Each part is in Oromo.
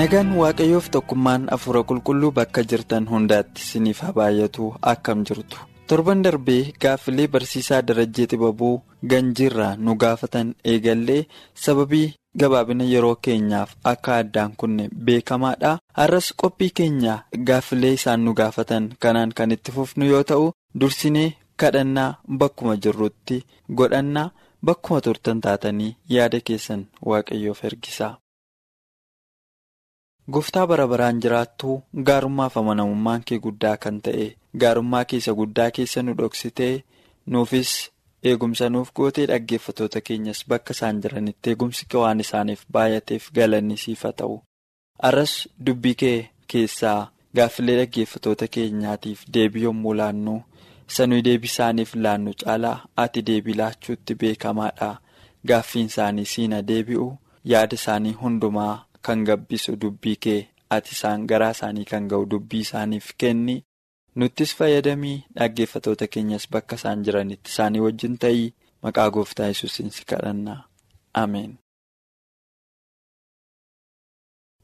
Nagaan waaqayyoof tokkummaan afuura qulqulluu bakka jirtan hundaatti isiniif haa baay'atu akkam jirtu torban darbee gaaffilee barsiisaa darajjee xibabuu ganjiirraa nu gaafatan eegallee sababii gabaabina yeroo keenyaaf akka addaan kunne beekamaadha har'as qophii keenya gaaffilee isaan nu gaafatan kanaan kan itti fufnu yoo ta'u dursinee kadhannaa bakkuma jirrutti godhannaa bakkuma turtan taatanii yaada keessan waaqayyoof ergisaa. Gooftaa bara baraan jiraattuu gaarummaaf amanamummaan kee guddaa kan ta'e gaarummaa keessa guddaa keessa nu dhoksitee nuufis eegumsa nuuf gootee dhaggeeffatoota keenyas bakka isaan jiranitti eegumsi waan isaaniif baay'ateef galanni siif haa ta'u. Arras dubbii kee keessaa gaaffilee dhaggeeffatoota keenyaatiif deebii yommuu laannu sanuu deebii isaaniif laannu caalaa ati deebii laachuutti beekamaadha. Gaaffiin isaanii siina deebi'u yaada isaanii hundumaa. Kan gabbisu dubbii kee. Ati isaan garaa isaanii kan ga'u dubbii isaaniif kenni. Nuttis fayyadamii dhaggeeffatoota keenyas bakka isaan jiranitti isaanii wajjin ta'ii. Maqaa gooftaa yesuusiin si kadhanna ameen.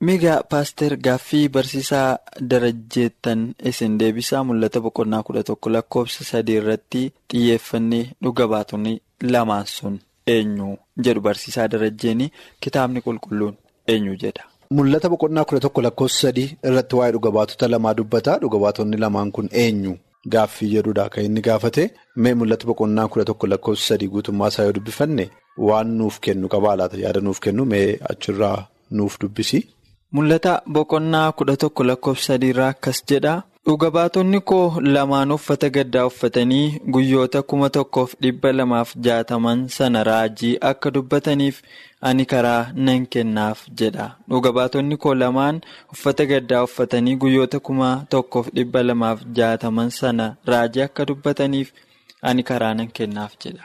Migaa paaster gaaffii barsiisaa darajjeettan isin deebisaa mul'ata boqonnaa kudha tokko lakkoofsa sadii irratti xiyyeeffannee dhuga baatonni lamaan sun eenyu? Jedhu barsiisaa darajjeeni kitaabni qulqulluun. Eenyu jedha. Mul'ata boqonnaa kudha tokko lakkoofsa sadii irratti waa'ee dhuga baatota lamaa dubbata. Dhuga baatonni lamaan kun eenyu gaaffii jedhudha kan inni gaafate. Mee mul'ata boqonnaa kudha tokko lakkoofsa sadii guutummaa isaa yoo dubbifanne waan nuuf kennu qabaa laata yaada nuuf kennu mee achirraa nuuf dubbisi. Mul'ata boqonnaa kudha tokko lakkoofsa sadiirraa akkas jedha. Dhuga baatonni koo lamaan uffata gaddaa uffatanii guyyoota kuma tokkoof dhibba lamaaf jaataman sana raajii akka dubbataniif ani karaa nan kennaaf jedha. Dhuga baatonni koo lamaan uffata gaddaa uffatanii guyyoota kuma tokkoof dhibba lamaaf jaataman sana raajii akka dubbataniif ani karaa nan kennaaf jedha.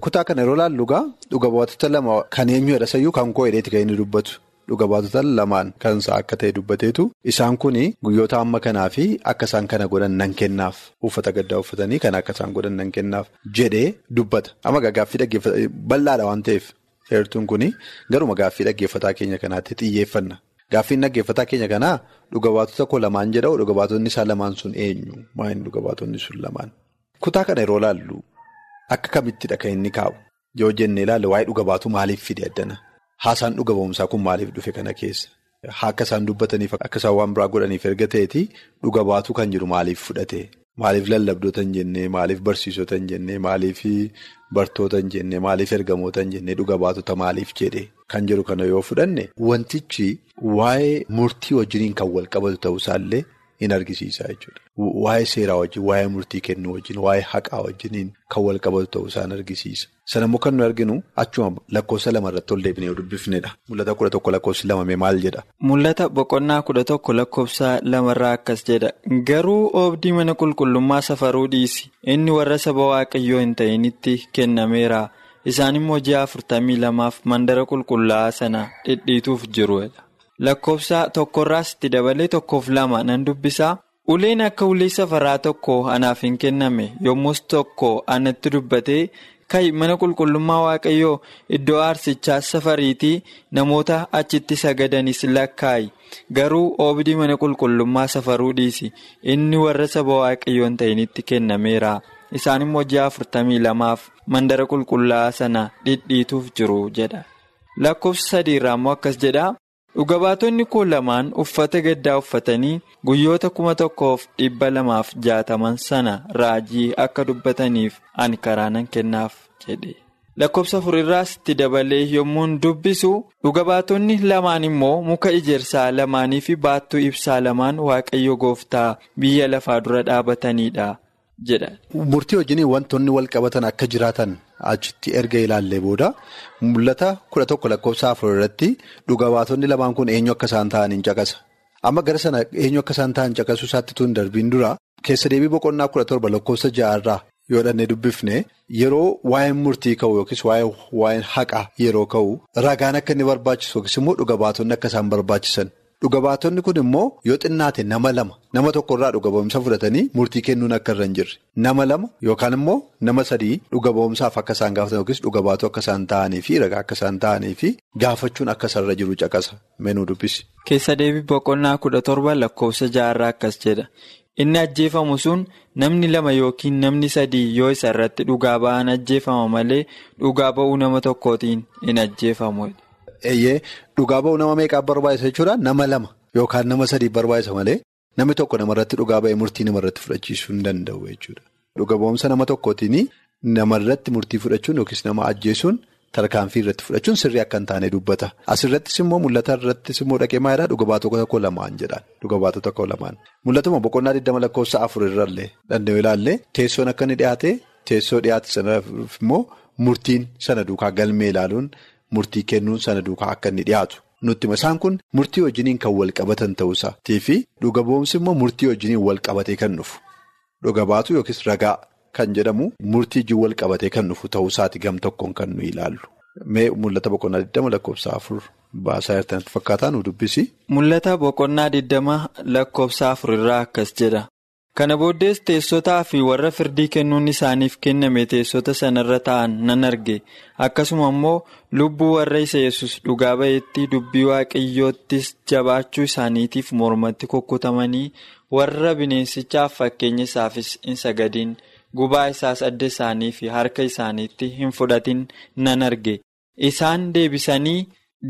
Kutaa kana yeroo laallu dhuga baatota lama kan eenyu jedha sayyuu kan koo hidheeti kan inni dubbatu. Dhuga baatota lamaan kan isaa akka ta'e dubbateetu isaan kun guyyoota amma kanaa fi akka isaan kana godhan nan kennaaf uffata gaddaa uffatanii kan akka isaan godhan nan kennaaf jedhee dubbata. Amma gaaffii dhaggeeffataa bal'aadha waan ta'eef heertuun kun garuma gaaffii dhaggeeffataa keenya kanaatti xiyyeeffanna. Gaaffiin dhaggeeffataa keenya kanaa dhuga baatota koo lamaan jedhamu dhuga baatonni isaa lamaan sun eenyu? Maayini dhuga baatonni sun lamaan? Kutaa kana yeroo laallu akka kamittidha kan inni kaa'u? Yoo jennee ilaalle waa'ee dhuga baatu maaliif fide addana? Haasaan dhuga ba'umsaa kun maaliif dhufe kana keessa? Akka isaan dubbataniif akka isaan waan biraa godhaniif erga ta'eeti dhuga baatuu kan jiru maaliif fudhate? Maaliif lallabdoota hin jennee? Maaliif barsiisota hin jennee? Maaliif bartoota hin jennee? Maaliif ergamoota hin jennee? Dhuga baatota maaliif jedhee? Kan jiru kana yoo fudhanne wantichi waa'ee murtii wajjiniin kan wal qabatu ta'uusaallee in argisiisa jechuudha. Waa'ee seeraa wajjin, waa'ee murtii kennuu wajjin, waa'ee haqaa wajjiniin kan wal qabatu ta'uusaan argisiisa. Sana immoo kan nu arginu achuma lakkoofsa lama irratti ol deebinee dubbifnedha. Mul'ata kudha tokko lakkoofsi lama maal jedha? Mul'ata boqonnaa kudha tokko lakkoofsa lamarraa akkas jedha. Garuu oobdii mana qulqullummaa safaruu dhiisi. Inni warra saba waaqayyoo hin ta'initti kennameera. Isaan immoo ji'a afurtamii lamaaf mandara qulqullaa'aa sana dhidhiituuf jiru. Lakkoofsa tokkorraas itti dabalee tokkoof lama nan dubbisaa. Uleen akka ulee safaraa tokko anaaf hin kenname yommus tokko anatti dubbatee ka'i mana qulqullummaa waaqayyoo iddoo aarsichaa safariitii namoota achitti sagadanis lakkaa'i garuu oobdii mana qulqullummaa safaruu dhiisi. Inni warra saba waaqayyoo hin ta'initti kennameera. Isaan immoo ji'a afurtamii lamaaf mandara qulqullaa'aa sana dhidhiituuf jiru jedha. Lakkoofsa sadiirraa immoo akkas jedha. Dhuga baatonni koo lamaan uffata gaddaa uffatanii guyyoota kuma tokkoof dhibba lamaaf jaataman sana raajii akka dubbataniif ani karaa nan kennaaf jedhe. lakkoofsa afurirraas itti dabalee yommuun dubbisu dhuga baatonni lamaan immoo muka ijeersaa lamaanii fi baattuu ibsaa lamaan waaqayyo gooftaa biyya lafaa dura dhaabatanidha jedha. Murtii wajjin wantoonni wal qabatan akka jiraatan achitti erga ilaallee booda mul'ata kudha tokko lakkoofsa afur irratti dhuga baatonni lamaan kun eenyu akka isaan ta'an hin caqasa. Amma gara sana eenyu akka isaan ta'an caqasuu isaatti tun darbiin dura keessa deebii boqonnaa kudha torba lakkoofsa ja'arraa yoo dhannee dubbifne yeroo waa'een murtii ka'u yookiis waa'een haqaa yeroo ka'u ragaan akka inni barbaachisu yookiis immoo dhuga baatonni akka isaan barbaachisan. Dhuga baatonni kun immoo yoo xinnaate nama lama nama tokkorraa dhuga ba'umsa fudhatanii murtii kennuun akka irra hin jirre nama lama yookaan immoo nama sadii dhuga ba'umsaaf akka isaan gaafatan yookiis dhuga baatoo akka isaan ta'anii fi ragaa akka isaan ta'anii fi gaafachuun akka isarra jiru caqasa menuu dubbisi. Keessa deebii boqonnaa kudha torba lakkoofsa ja'arraa akkas jedha. Inni ajjeefamu sun namni lama yookiin namni sadii yoo isa irratti dhugaa ba'an ajjeefama malee dhugaa ba'uu nama tokkootiin hin ajjeefamu. Eeyyee dhugaa ba'uu nama meeqaaf barbaachisa jechuudha nama lama yookaan nama sadii barbaachisa malee namni tokko namarratti dhugaa ba'ee murtii namarratti fudhachiisuu hin danda'u jechuudha. Dhuga ba'umsa nama tokkootiin namarratti murtii fudhachuun yookiis nama ajjeesuun tarkaanfii irratti fudhachuun sirrii akka hin taane dubbata. Asirrattis immoo mul'ata irrattis immoo dhaqee maayilaa dhuga baatota tokko lamaan jedhaan dhuga baatota tokko lamaan. Mul'atuma boqonnaa 20 lakkoofsa afur irrallee danda'u ilaallee teessoon akka inni dhiyaate teessoo dhiyaate sanaaf immoo murtiin sana duukaa galmee ilaaluun. Murtii kennuun sana duukaa akka inni dhiyaatu nutti isaan kun murtii wajjiniin kan wal qabatan ta'uusaatii fi dhuga ba'umsi immoo murtii wajjiniin wal qabatee kan dhufu dhuga baatu yookiis ragaa kan jedhamu murtii wajjin wal qabatee kan dhufu ta'uusaati gam tokkoon kan nu ilaallu. Mee mul'ata boqonnaa 20 lakkoofsa afur baasaa jirtanitti fakkaataa nu dubbisi. Mul'ata boqonnaa 20 lakkoofsa afur irraa akkas jedha. Kana booddees teessotaa fi warra firdii kennuun isaaniif kenname teessota sanarra taa'an nan arge. Akkasuma immoo lubbuu warra isa yesus dhugaa ba'eetti dubbii waaqayyoottis jabaachuu isaaniitiif mormatti kukkutamanii warra bineensichaaf fakkeenya isaafis hin sagadin. Gubaa isaas adda isaanii fi harka isaaniitti hin fudhatin nan arge. Isaan deebisanii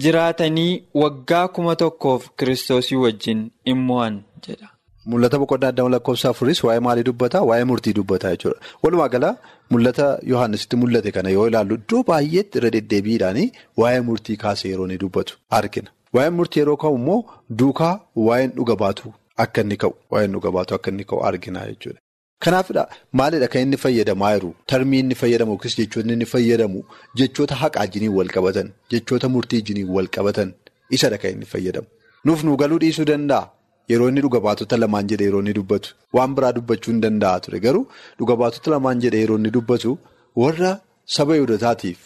jiraatanii waggaa kuma tokkoof kiristoosii wajjin in mo'an jedha. Mul'ata boqonnaa adda lakkoofsa afuris waa'ee maalii dubbataa? Waa'ee murtii dubbataa jechuudha. Walumaa gala mul'ata Yohaannisitti mul'ate kana yoo ilaallu iddoo baay'eetti irra deddeebiidhaan waa'ee murtii kaasee yeroo inni dubbatu argina. Waa'een murtii yeroo ka'u immoo duukaa waa'een dhuga baatu akka inni ka'u waa'een dhuga baatu akka inni ka'u argina jechuudha. Kanaafidha maalidha kan inni fayyadamaa jiru? Tarmii inni fayyadamu yookiis jechoonni inni fayyadamu jechoota haqaa jiniin wal qabatan jechoota murtii jiniin wal qabatan isadha kan inni fayyadamu. Nuuf nu galuu dhiisuu danda'a? Yeroo inni dhuga baatota lamaan jedhe yeroo inni dubbatu waan biraa dubbachuu hin danda'a ture garuu dhuga baatota lamaan jedhe yeroo inni dubbatu warra saba Yihudotaatiif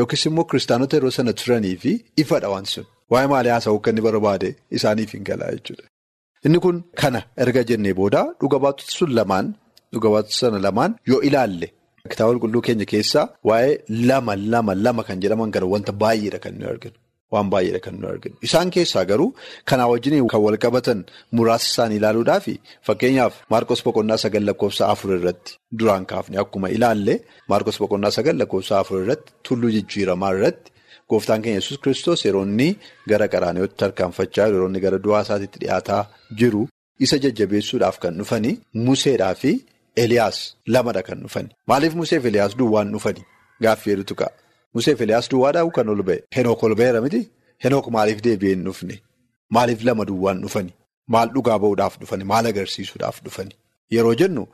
yookiis immoo kiristaanota yeroo sana turanii fi ifadha waan sun waa'ee maalii haasa'uu akka inni barbaade isaaniif hin galaa jechuudha. Inni kun kana erga jennee booda dhuga baatota sun lamaan dhuga baatota sana lamaan yoo ilaalle kitaaba qulqulluu keenya keessaa waa'ee lama lama lama kan jedhaman gara wanta baay'eedha kan nuyi arginu. Waan baay'eedha kan nuyi arginu. Isaan keessaa garuu kanaa wajjin kan wal qabatan muraasa isaanii ilaaluudhaaf fakkeenyaaf Maarkos Boqonnaa sagal lakkoofsa afur irratti duraan kaafne akkuma ilaalle Maarkos Boqonnaa sagal lakkoofsa afur irratti tulluu jijjiiramaa irratti gooftaan keenya yesus kiristoos yeroo inni gara qaraaniyooti tarkaanfachaa yeroo inni gara du'aa isaatiitti dhiyaataa jiru isa jajjabeessuudhaaf kan dhufani Museedhaa fi Eliyaas lamadha kan dhufani. Maaliif Museef Eliyaas duwwaan dhufani? Gaaffii hedduutu ka'a. Museef Eliyaas duwwaadhaa kan ol ba'e. Henook ol ba'eera miti? Henook maaliif deebi'ee hin dhufne? Maaliif lama duwwaan dhufani? Maal dhugaa ba'uudhaaf dhufani? Maal agarsiisuudhaaf dhufani? Yeroo jennu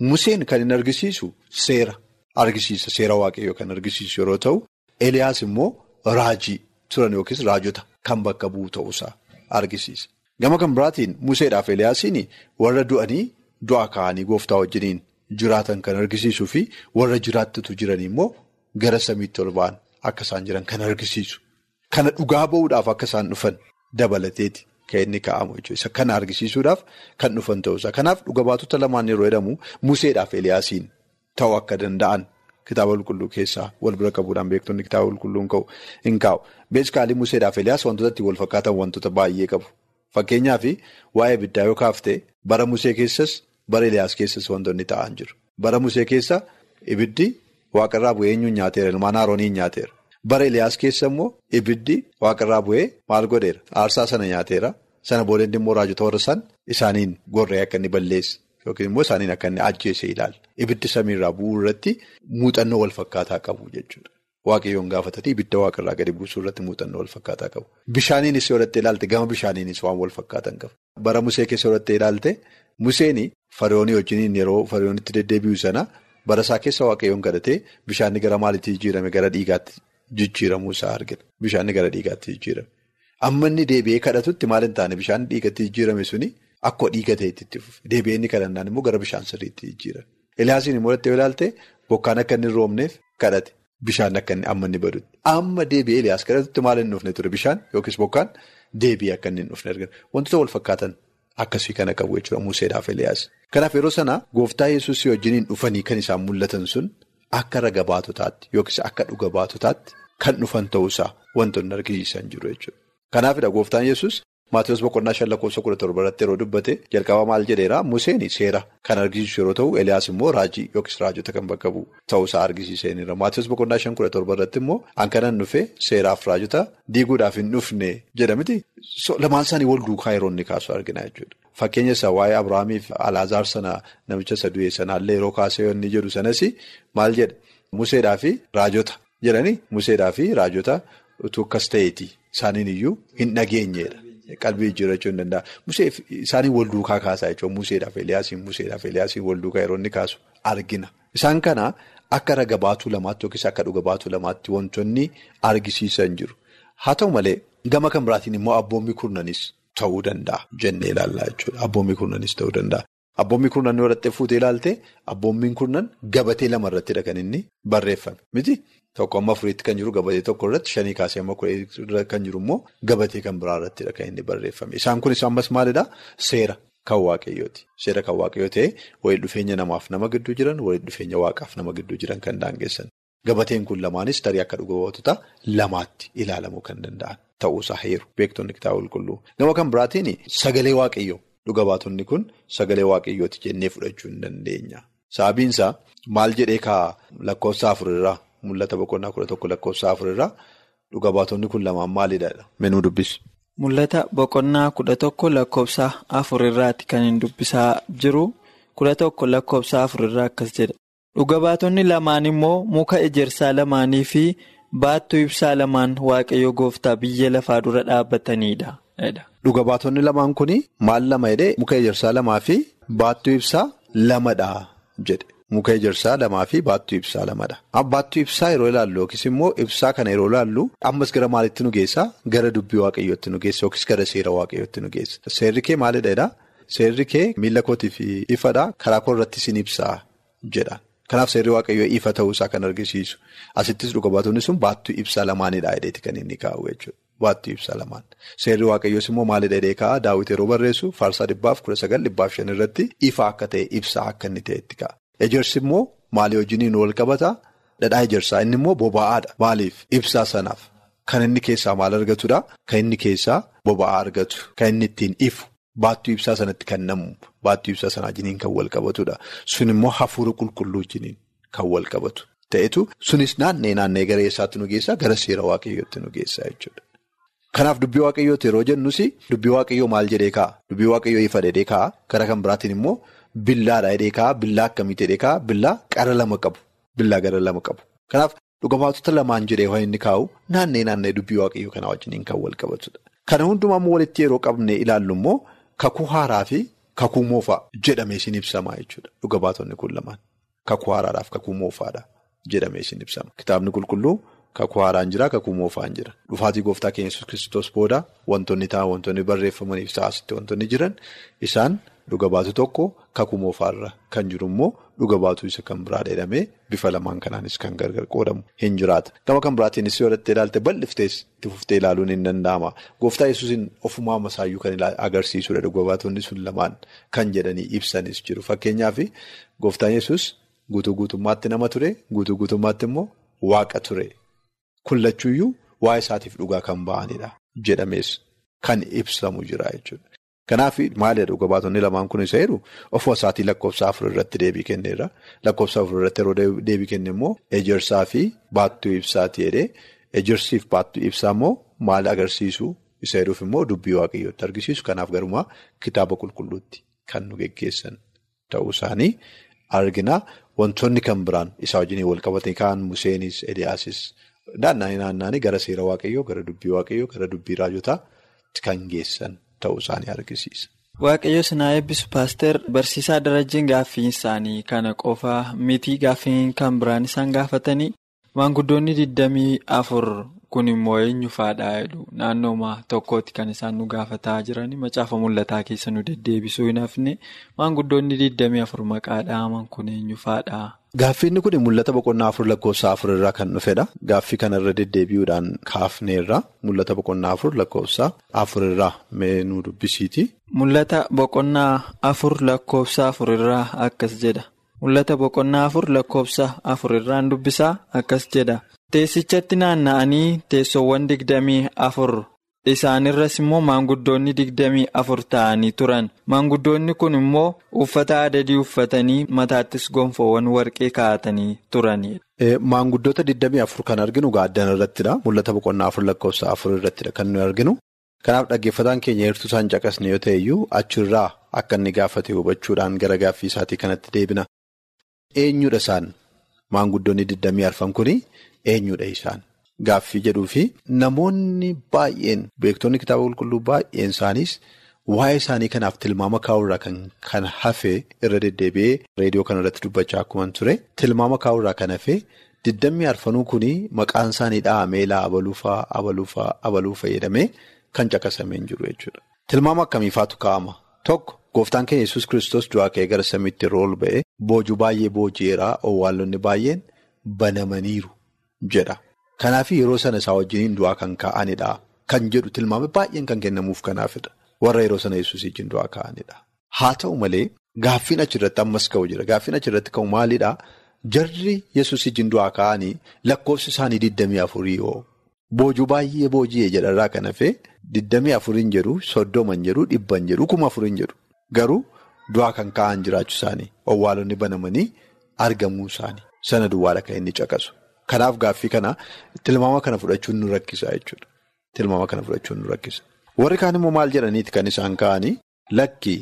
Museen kan hin argisiisu seera argisiisa. Seera waaqayyoo kan argisiisu yeroo ta'u, Eliyaas immoo raajii turan yookiis raajota kan bakka bu'u ta'uusaa argisiisa. Gama kan biraatiin Museedhaaf Eliyaasiin warra du'anii du'aa ka'anii gooftaa wajjiniin jiraatan kan argisiisuu fi warra jiraattutu jiran immoo. Gara samiitti ol ba'an akka isaan jiran kan argisiisu. Kana dhugaa ba'uudhaaf akka isaan dhufan dabalateeti kan inni kaa'amu jechuudha. Kana argisiisuudhaaf kan dhufan ta'uusaa. Kanaaf dhuga baatota lamaan yeroo jedhamu Museedhaaf Eliyaasiin ta'uu akka danda'an kitaaba qulqulluu keessaa wal bira qabuudhaan beektonni kitaaba qulqulluun ka'u hin kaa'u. Beeskaalii Museedhaaf Eliyaas wantoota ittiin wal fakkaatan wantoota baay'ee qabu. Fakkeenyaaf waa'ee ibiddaa yoo kaaftee bara Musee keessas bara Eliyaas keessas wantoonni ta'an jiru. Bara Musee keessa ibiddi. Waaqarraa bu'ee eenyuun nyaateera ilmaan Arooniin nyaateera. Bara Eliyaas keessa immoo ibiddi waaqarraa bu'ee maal godheera? Aarsaa sana nyaateera. Sana boodatti immoo raajota warra san isaaniin gorree akka inni balleesse yookiin immoo isaaniin akka inni ajjeese ilaala. Ibiddi samiirraa bu'uu irratti muuxannoo wal fakkaataa qabu jechuudha. waaqayyoon gaafatanii ibidda waaqarraa gadi buusuu irratti muuxannoo wal fakkaataa qabu. Bishaaniinis yoo dhattee ilaalte gama bishaaniinis waan wal fakkaatan qabu. Bara Musee keessa yoo dhattee ilaalte Museen fariyoonii wajjiniin yeroo fariyoonitti deddeebi'u sana bara isaa keessa waaqayyoon kadhatee bishaanni gara maaliitti jijjiirame gara dhiigaatti jijjiiramuu isaa argina. Bishaanni gara dhiigaatti jijjiirame. Amma inni deebi'ee kadhatutti maal hin taane bishaan dhiigatti jijjiirame suni akka dhiiga ta'etti itti fufe. Deebi'ee inni kadhannaan immoo gara bishaan sirriitti jijjiirame. Eliyaasiin immoo dhattee ilaalte bokkaan akka inni roobneef kadhate. Bishaan akka inni amma inni badutti. Amma deebi'ee Eliyaas kadhatutti maal hin dhufne ture bishaan yookiis bokkaan deebi'ee akka inni hin dhufne argina. Wantoota wal fakkaatan akkasii kana qabu jechuudha Museedhaaf Eliyaas. Kanaaf yeroo sana gooftaa yesuusii wajjiniin dhufanii kan isaan mul'atan sun akka raga baatotaatti yookiis akka dhuga baatotaatti kan dhufan ta'uusaa wantoonni argisiisan jiru jechuudha. Kanaafidha gooftaan yesus Maatiyoos boqonnaa shan lakkoofsa kudha torba irratti yeroo dubbate jalqaba maal jedheera Museen seera kan argisiisu yeroo ta'u Eliyaas immoo raajii yookiis raajota kan bakka bu'u ta'uusaa argisiisaniira. Maatiyoos boqonnaa shan kudha torba irratti immoo hankanan dhufe seeraaf raajota diiguudhaaf hin dhufne jedhamiti lamaan isaanii wal duukaa yeroo inni kaasu argina jechuudha. Fakkeenya isaa waa'ee Abiraamiif Alaazaar sana namicha isa du'e sanaallee yeroo kaasee inni jedhu sanas maal jedha Museedhaa fi raajota jedhanii Museedhaa fi raajota utuu akkas ta'eeti isaaniin iyyuu hin dhageenyedha. Qalbii jijjiirrachuu hin danda'a. Musee isaanii wal duukaa kaasaa jechuudha. Museedhaaf Eliyaasiin Museedhaaf Eliyaasiin wal duukaa yeroo inni kaasu argina. Isaan kana akka raga baatuu lamaatti yookiis akka dhuga baatuu lamaatti wantoonni argisiisan jiru. Haa ta'u malee gama kan biraatiin immoo abboommi kurnanis ta'uu danda'a jennee ilaallaa jechuudha. Abboommi kurnanis ta'uu danda'a. Abboommi kurnan yoo fuutee ilaalte abboommiin kurnan gabatee lama irrattidha kan inni barreeffame miti. Tokko amma afuriitti kan jiru gabatee tokko irratti shanii kaasee amma kudha kan jiru immoo gabatee kan biraa irrattidha kan inni barreeffame. Isaan kunis ammas maalidhaa? Seera kan waaqayyooti. Seera kan waaqayyoo ta'ee walitti dhufeenya namaaf nama gidduu jiran walitti dhufeenya waaqaaf nama gidduu jiran kan daangessan. Gabateen kun lamaanis tarii akka dhuga baatota lamaatti ilaalamuu kan danda'an ta'uusaa heeru beektonni kitaaba qulqulluu. Gama kan biraatiin sagalee waaqayyoo dhuga baatonni kun sagalee waaqayyooti jennee fudhachuu hin dandeenya. Sababiinsaa maal jedhee kaa lakkoofsa afurirraa? Mul'ata boqonnaa kudha tokko lakkoofsa afurirraa dhuga baatonni kun lamaan maalidha? Menuu dubbisi. Mul'ata boqonnaa kudha tokko lakkoofsa afurirraati kan hin dubbisaa jiru kudha tokko lakkoofsa afurirraa akkas jedha. Dhuga baatonni lamaan immoo muka ejersaa lamaanii fi baattuu ibsaa lamaan waaqayyo gooftaa biyya lafaa dura dhaabbatanidha. Dhuga baatonni lamaan kun maal lama jedhee muka ejersaa lamaa fi baattuu ibsaa lamadha jedhe. Muka ejersaa lamaa fi baattuu ibsaa lamadha. Baattuu ibsaa yeroo ilaallu yookiis immoo ibsaa kana yeroo ilaallu ammas gara maalitti nu geessaa? Gara dubbii waaqayyootti nu geessa yookiis gara seera waaqayyootti nu geessa. Seerri kee maalidha? Seerri kee miila kootiif ifadha. Karaa koo irratti sin ibsaa jedha. Kanaaf seerri waaqayyoo ifa ta'uusaa kan argisiisu. Asittis dhuga baatonni sun baattuu ibsaa lamaanidha jedheeti kan inni kaa'u jechuudha. Baattuu ibsaa lamaan. Seerri waaqayyoos immoo maalidha jedhee kaa'a? Daawwit yeroo barreessu faarsaa dhibbaaf kudha sagal dhibbaaf shan irratti ifa akka ta'e ibsaa akka inni ta'etti kaa'a. Ejersi immoo maalii wajjiniin wal qabataa? Dhadhaa ejersaa inni immoo boba'aadha. Maaliif? Ibsaa sanaaf. Kan inni keessaa maal argatudha? Kan inni keessaa boba'aa argatu. Kan inni ittiin ifu. Baattuu ibsaa sanatti kan namu. Baattuu ibsaa sanaa wajjiniin kan wal qabatudha. Sun immoo hafuura qulqulluu wajjiniin kan wal qabatu. Ta'etu sunis naannee naannee gara eessaatti nu geessaa? Gara seera waaqayyootti nu geessaa jechuudha. Kanaaf dubbii waaqayyooti yeroo jennus dubbii waaqayyoo maal jedhee kaa'a? Dubbii waaqayyoo ifa jedhee kaa'a. Gara kan biraatiin immoo billaadha jedhee kaa'a. Billaa akkamitti jedhee kaa'a? Billaa qara lama qabu. Billaa gara lama qabu. Kanaaf dhuga baatota lamaan jedhee waan inni kaa'u naannee naannee dubbii waaqayyoo kanaa wajjiniin kan wal qabatudha. Kana hundumaa immoo walitti yeroo qabnee ilaallu immoo kakuu haaraa fi kakuu moofaa jedhamee isin ibsama jechuudha. Dhuga baatonni kun lamaan. Kakuu haaraadhaaf kakuu moofaadha jedhamee isin ibsama. Kitaabni qulqulluu kakuu haaraan jira kakuu moofaan jira. Dhufaatii gooftaa keenya Yesuus Kiristoos booda wantoonni ta'an wantoonni barreeffamaniif sa'aasitti wantoonni jiran isaan dhuga baatu tokko kakuu moofaarra kan jiru immoo dhuga baatuu isa kan biraa jedhamee bifa lamaan kanaanis kan gargar qoodamu hin jiraata. Gama kan biraatiinis yoo dhattee ilaalte bal'iftees itti fuftee ilaaluun hin danda'ama. Gooftaa Yesuusin ofumaa masaayyuu kan agarsiisudha dhuga baatonni sun lamaan kan jedhanii ibsanis jiru. Fakkeenyaaf gooftaan Yesuus guutuu guutummaatti nama ture guutuu guutummaatti immoo waaqa ture. Kullachuuyyuu waa'ee isaatiif dhugaa kan ba'anidha jedhamees kan ibsamu jira jechuudha. Kanaaf maalidha dhuga baatonni lamaan kun isa jedhu ofuma isaatii lakkoofsa afur irratti deebii kenneera. Lakkoofsa afur irratti yeroo deebii kenne immoo ejersaa fi baattuu ibsaati jedhee ejersiif baattuu ibsaa immoo maal agarsiisu isa jedhuuf immoo dubbii waaqayyootti argisiisu. Kanaaf garumaa kitaaba qulqulluutti kan nu geggeessan ta'uu isaanii argina. Wantoonni kan biraan isaa wajjin wal qabatanii kaan Museenis, Eliyaasis naanna'anii naanna'anii gara seera waaqayyoo gara dubbii waaqayyoo gara dubbii raajotaa kan geessan ta'uu isaanii argisiisa. Waaqayyo sinaa eebbisu paaster barsiisaa darajjiin gaaffiin isaanii kana qofaa miti gaaffiin kan biraan isaan gaafatanii maanguddoonni digdamii afur kun immoo eenyu faadhaa jedhu naannooma tokkooti kan isaan nu gaafataa jiranii macaafa mul'ataa keessa nu deddeebisuu hin hafne maanguddoonni digdamii afur maqaa dhaaman kun eenyu faadhaa. Gaaffiin kun mul'ata boqonnaa afur lakkoofsa afur irraa kan dhufedha. Gaaffii kanarra deddeebi'uudhaan kaafneerra mul'ata boqonnaa afur lakkoofsa afur irraa mee nu dubbisiiti. Mul'ata boqonnaa afur lakkoofsa afur irraa akkas jedha. Mul'ata boqonnaa afur lakkoofsa afur irraan dubbisaa akkas jedha. Teessichatti naanna'anii teessoowwan digdamii afur isaanirras immoo maanguddoonni digdamii afur ta'anii turan. Maanguddoonni kun immoo uffata adadii uffatanii mataattis gonfoowwan warqee kaa'atanii turanidha. Maanguddoota digdamii afur kan arginu gaaddan irrattidha. Mul'ata boqonnaa afur lakkoofsa afur irrattidha kan nuyi arginu. Kanaaf dhaggeeffataan keenya heertuu isaan caqasne yoo ta'e iyyuu achirraa akka inni gaafate hubachuudhaan gara gaaffii isaatii kanatti deebina. Eenyudha isaan maanguddoonni digdamii arfan kuni eenyudha isaan? Gaaffii jedhuu fi namoonni baay'een beektonni kitaaba qulqulluu baay'een isaaniis waa'ee isaanii kanaaf tilmaama kaa'urraa kan hafe irra deddeebi'ee reediyoo kanarratti dubbachaa akkuma ture tilmaama kaa'urraa kan hafe digdamii arfanuu kuni maqaan isaanii dhahamee laa abaluufaa abaluufaa abaluufa jedhamee kan caqasamee hin jiru jechuudha. Tilmaama akkamiifaatu kaa'ama? Tokko gooftaan keenya yesus kiristoos du'aa ka'ee gara samiitti rool ba'e boojuu baay'ee booji'eeraa owwaallonni baay'een banamaniiru jedha. Kanaaf yeroo sana isaa wajjiniin du'aa kan kaa'anidha. Kan jedhu tilmaame baay'een kan kennamuuf kanaafidha. Warra yeroo sana yesus wajjin du'aa kaa'anidha. Haa ta'u malee gaaffiin achirratti ammas ka'u jira. Gaaffiin achirratti ka'u maalidhaa? Jarri yesus wajjin du'aa kaa'anii lakkoofsi isaanii digdamii afurii yoo boojuu baay'ee booji'ee jedharraa kan hafe digdamii afuriin jedhu soddoman jedhu dhibban jedhu kuma afuriin jedhu garuu du'aa kan kaa'an jiraachuu isaanii owwaalonni banamanii argamuu isaanii sana duwwaadha kan inni caqasu. Kanaaf gaaffii kana tilmaama kana fudhachuun nu rakkisa jechuudha. Tilmaama kana fudhachuun nu rakkisa. Warri kaan immoo maal jedhaniiti kan isaan ka'anii lakki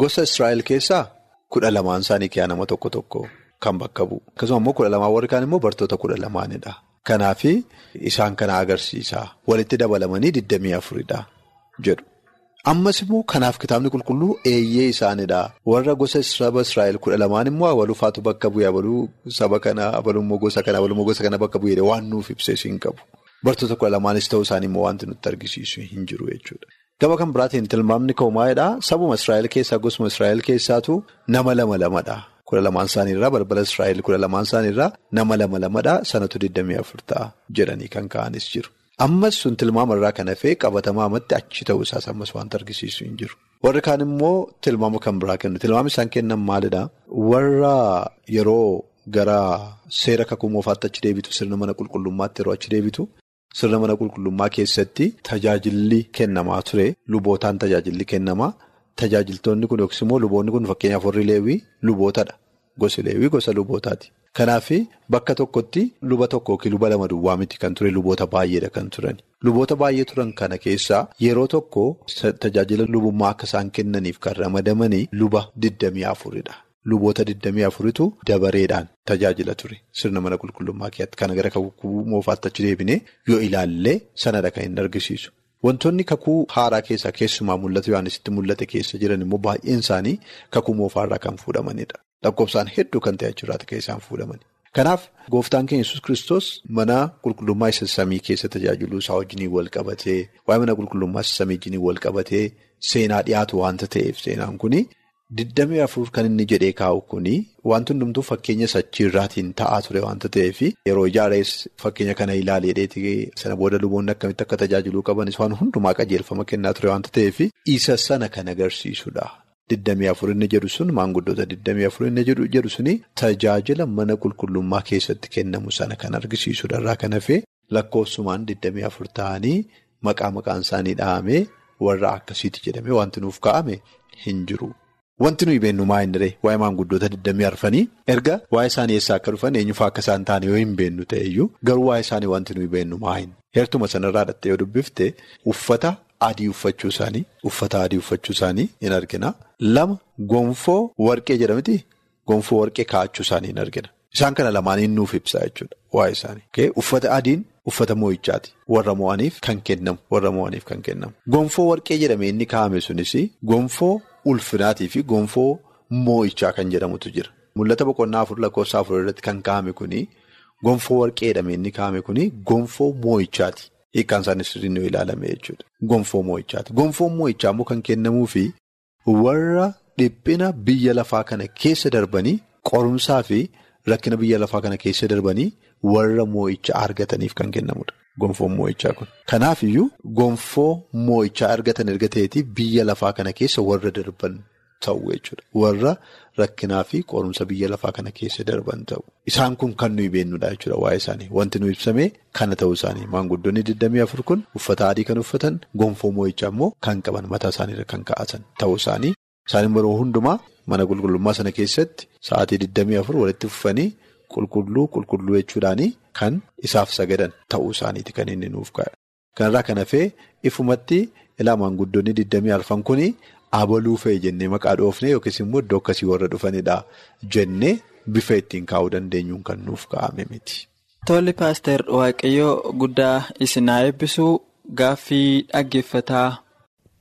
gosa Israa'el keessaa kudha lamaan isaanii kiyaa nama tokko tokko kan bakka bu'u. Akkasuma immoo kudha lamaan warri kaan immoo bartoota kudha lamaanidha. Kanaaf isaan kana agarsiisa. Walitti dabalamanii digdamii afuridha jedhu. Ammas immoo kanaaf kitaabni qulqulluu eeyyee isaanidha. Warra gosa saba Israa'el kudha lamaan immoo abaluufaatu bakka bu'e abaluu saba kana abalummoo gosa kana abalummoo gosa kana bakka bu'e waan nuuf ibsees hin qabu. Bartoota kudha lamaanis ta'uu isaanii immoo wanti nutti argisiisu hin jiru jechuudha. Gaba kan biraatiin tilmaamni ka'u maalidhaa? Sabuma Israa'el keessaa gosuma Israa'el keessaatu nama lama lamadha. Kudha lamaan isaaniirraa balbala Israa'el kudha lamaan isaaniirraa nama lama lamadha. Sanatu digdamii afur ta'a jedhanii kan ka'anis jiru. Ammas sun tilmaama irraa kan hafee qabatamaa amatti achi ta'uu isaas ammas wanta argisiisu hin jiru. Warri kaan immoo tilmaama kan biraa kennu. Tilmaamni isaan kennan maalidhaa? Warra yeroo gara seera kakuu moofaatti achi deebitu sirna mana qulqullummaatti yeroo achi deebitu sirna mana qulqullummaa keessatti tajaajilli kennamaa ture lubootaan tajaajilli kennamaa tajaajiltoonni kun yookiis immoo luboonni kun fakkeenyaaf warri leewwii lubootadha. Gosi leewwii gosa lubootaati. Kanaaf bakka tokkotti luba tokko yookiin luba lama duwwaa miti kan ture luboota baay'eedha kan turan. Luboota baay'ee turan kana keessaa yeroo tokko tajaajila lubummaa akka isaan kennaniif kan ramadamanii luba digdamii afuridha. Luboota digdamii afuritu dabareedhaan tajaajila ture. Sirna mana qulqullummaa keessatti kana gara kakuu moofaatti achi deebinee yoo ilaallee sanadha kan inni argisiisu. Wantoonni kakuu haaraa keessaa keessumaa mul'atu Yohaanisitti mul'ate keessa jiran immoo baay'een isaanii kakuu moofaarraa kan fuudhamanidha. Lakkoofsaan hedduu kan ta'e achirraati kan isaan fuudhamani. Kanaaf gooftaan keenya yesus Kiristoos mana qulqullummaa isa samii keessa tajaajiluu isaa wajjiniin wal qabatee waa'ee mana qulqullummaa isa samii wajjiniin wal qabatee seenaa dhiyaatu waanta ta'eef seenaan kuni digdamii afur kan inni jedhee kaa'u kuni wanti hundumtuu fakkeenya sachiirraatiin ta'aa ture waanta ta'eef yeroo ijaarees fakkeenya kana ilaalee dheetii sana booda luboonni akkamitti akka tajaajiluu qabanis waan hundumaa qajeelfama kennaa ture waanta ta'eef isa sana kan agarsiisudha. Digdamii afur inni jedhu sun maanguddoota digdamii afur inni jedhu suni tajaajila mana qulqullummaa keessatti kennamu sana kan argisiisudha irraa kan hafee lakkoofsumaan digdamii afur ta'anii maqaa maqaan isaanii dhahamee warra akkasiiti jedhamee wanti nuuf kaa'ame hin jiru. Wanti nuyi beennu maa hin diree waa'ee maanguddoota digdamii arfanii erga waa'ee isaanii eessaa akka dhufan eenyufaa akka isaan taane yoo hin beennu ta'eyyuu garuu waa'ee isaanii wanti nuyi beennu maa hin heertuma sanarraa dhattee yoo dubbifte uffata. Adii uffachuu isaanii uffata adii uffachuu isaanii in argina. Lama gonfoo warqee jedhamti gonfoo warqee kaa'achuu isaanii in argina. Isaan kana lamaaniin nuuf ibsa jechuudha. waa'ee isaanii. Uffata adiin uffata moo'ichaati. Warra mo'aniif kan kennamu. Warra mo'aniif kan kennamu. Gonfoo warqee jedhame inni kaa'ame sunis gonfoo ulfinaatii fi gonfoo moo'ichaa kan jedhamutu jira. Mul'ata boqonnaa afur lakkoofsa afur irratti kan kaa'ame kuni gonfoo warqee jedhame inni kaa'ame kuni gonfoo moo'ichaati. Hiikkaan isaanii sirriin yoo ilaalame jechuudha. Gonfoo moo'ichaati. Gonfoon moo'ichaa immoo kan kennamuu fi warra dhiphina biyya lafaa kana keessa darbanii qorumsaa fi rakkina biyya lafaa kana keessa darbanii warra moo'ichaa argataniif kan kennamudha. Gonfoon moo'ichaa kun. Kanaaf iyyuu gonfoo moo'ichaa argatan erga ta'eetii biyya lafaa kana keessa warra darban ta'u jechuudha. Warra rakkinaa fi qorumsa biyya lafaa kana keessa darban ta'u. Isaan kun kan nuyi beennudha jechuudha waa'ee isaanii. Wanti nu ibsame kana ta'uu isaanii. Maanguddoonni 24 kun uffata adii kan uffatan gonfoo moo'ichaa immoo kan qaban mataa isaaniirra kan kaa'atan ta'uu isaanii. Isaan yeroo hundumaa mana qulqullummaa sana keessatti sa'aatii 24 walitti fufanii qulqulluu qulqulluu jechuudhaanii kan isaaf sagadan ta'uu isaaniiti kan inni nuuf kaa'e. Kanarraa kan hafee ifumatti ilaa maanguddoonni 24 kun abaluu fe'e jennee maqaa dhoofne yookiis immoo iddoo akkasii warra dhufanidha jennee bifa ittiin kaa'uu dandeenyuun kan nuuf kaa'ame miti. Tolli paaster Waaqayyoo guddaa isinaa eebbisuu gaaffii dhaggeeffataa.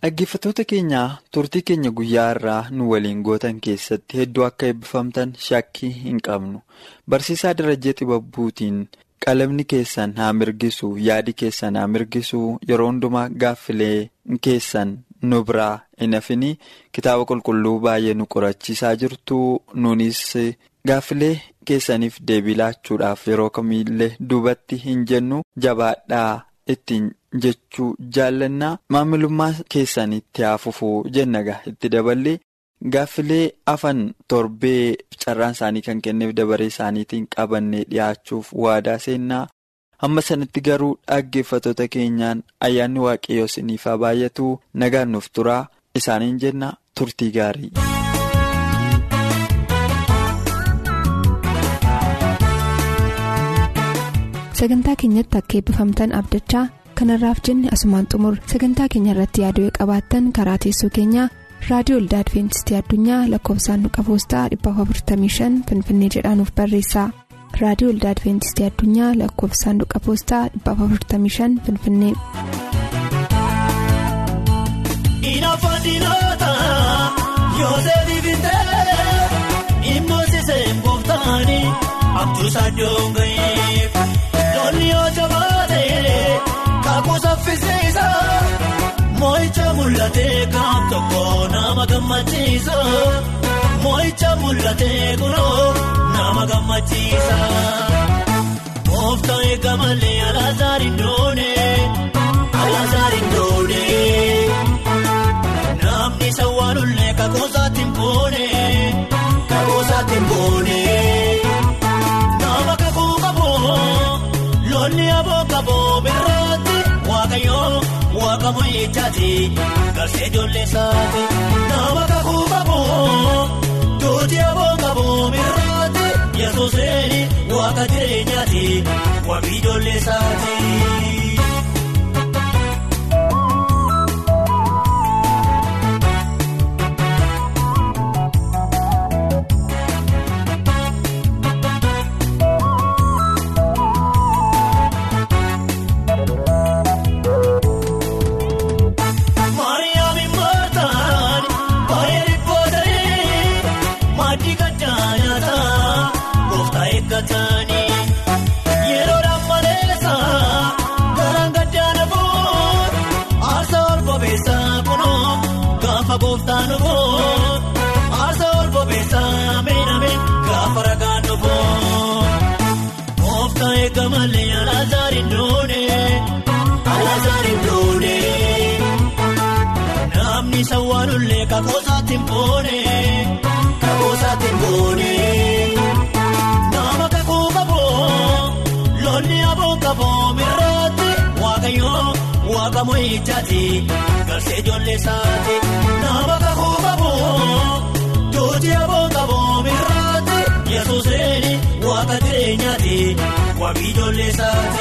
Dhaggeeffattoota keenya turtii keenya guyyaa irraa nu waliin gootan keessatti hedduu akka eebbifamtan shakkii hin qabnu. Barsiisaa Darajjee Xibabbuutiin qalamni keessan haa mirgisu yaadi keessan haa mirgisu yeroo hundumaa gaaffilee keessan nu biraa hin hafini kitaaba qulqulluu baay'ee nu qorachiisaa jirtu. Nunis gaaffilee keessaniif deebii laachuudhaaf yeroo kamiillee duubatti hin jennu. Jabaadhaa ittiin. jechuu jaallannaa maamilummaa keessanitti haafufuu jennaga itti daballee. Gaaffilee afan torbee carraan isaanii kan kenneef dabaree isaaniitiin qabannee dhiyaachuuf waadaa seennaa hamma sanatti garuu dhaggeeffattoota keenyaan ayyaanni waaqayyoo isiniif haa baay'atu nagaan nuuf turaa isaaniin jenna turtii gaarii. sagantaa keenyatti akka eebbifamtan abdachaa. kanarraaf jenne asumaan xumur sagantaa keenya irratti yaaduu qabaattan karaa teessoo keenyaa raadiyoo olda adventistii addunyaa lakkoofsaanduqa poostaa 455 finfinnee jedhaanuf barreessa raadiyoo olda adventistii addunyaa lakkoofsaanduqa poostaa 455 finfinnee. Moo'icha mul'atee kan tokko nama gammachiisa moo'icha mul'atee kunoo nama gammachiisa. Kooftaan eegamallee alaazaar indoone alaazaar indoone namni sawwaalullee kakoosaatti mboone kakoosaatti mboone nama kakuu qaboo lolli aboo. Waaqa moo'ichaati garsee ijoollee isaati nama kakuu qaboo duuti aboo qaboo mirraati yesuuseen waaqa jireenyaati waaqa ijoollee isaati. Sawwaalullee kakoosaatti mboone kakoosaatti mboone nama kakuu qaboo lolli aboo qaboo mirraatti waaqayyoo waaqa moo'ichaati garsee ijoollee isaati nama kakuu qaboo duuti aboo qaboo mirraatti yesuuseen waaqa jireenyaati waaqa ijoollee isaati.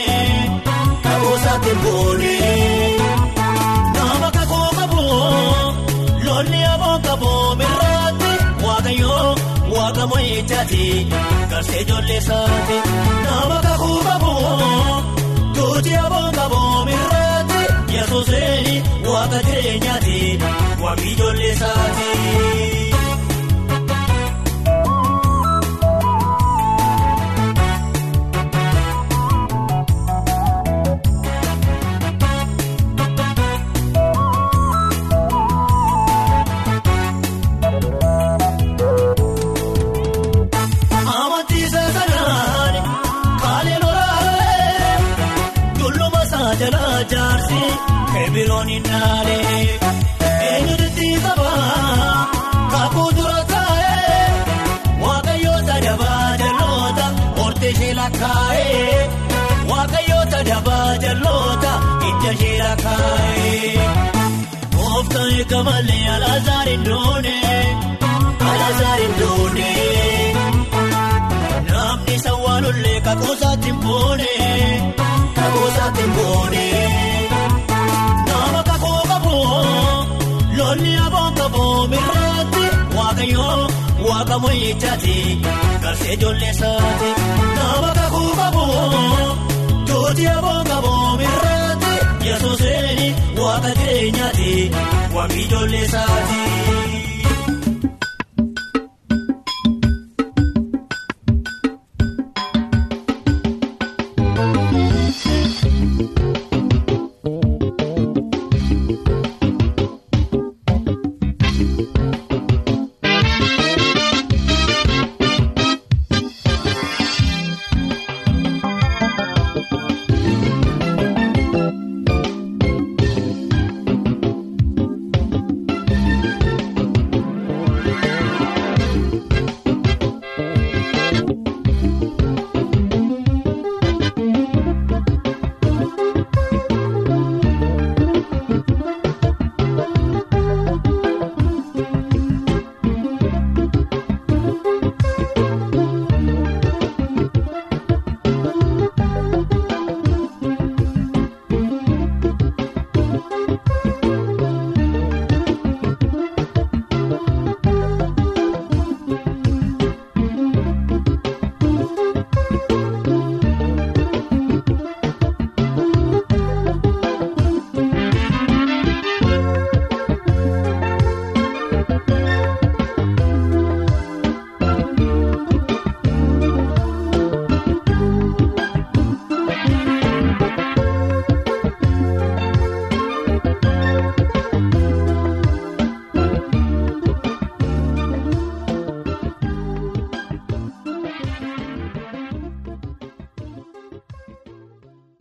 garsee ijoollee saati nama kakoo qaboo tuuti aboo qaboo mirraatti yesuusee waaqa jireenyaati waaqni ijoollee saati. Waaqayyoota dabaa jalloota ija ishee lakkaa'ee kooftaan eegamallee alaazaar hin doone alaazaar hin doone. Namni sawwaalullee kakoosaatti boone kakoosaatti boone waaqayyoo waaqa mo'ichaati garsee ijoollee saati nama kakoo qaboo tuuti aboo qaboo mirraatti yesuusee waaqa jireenyaati waaqni ijoollee saati.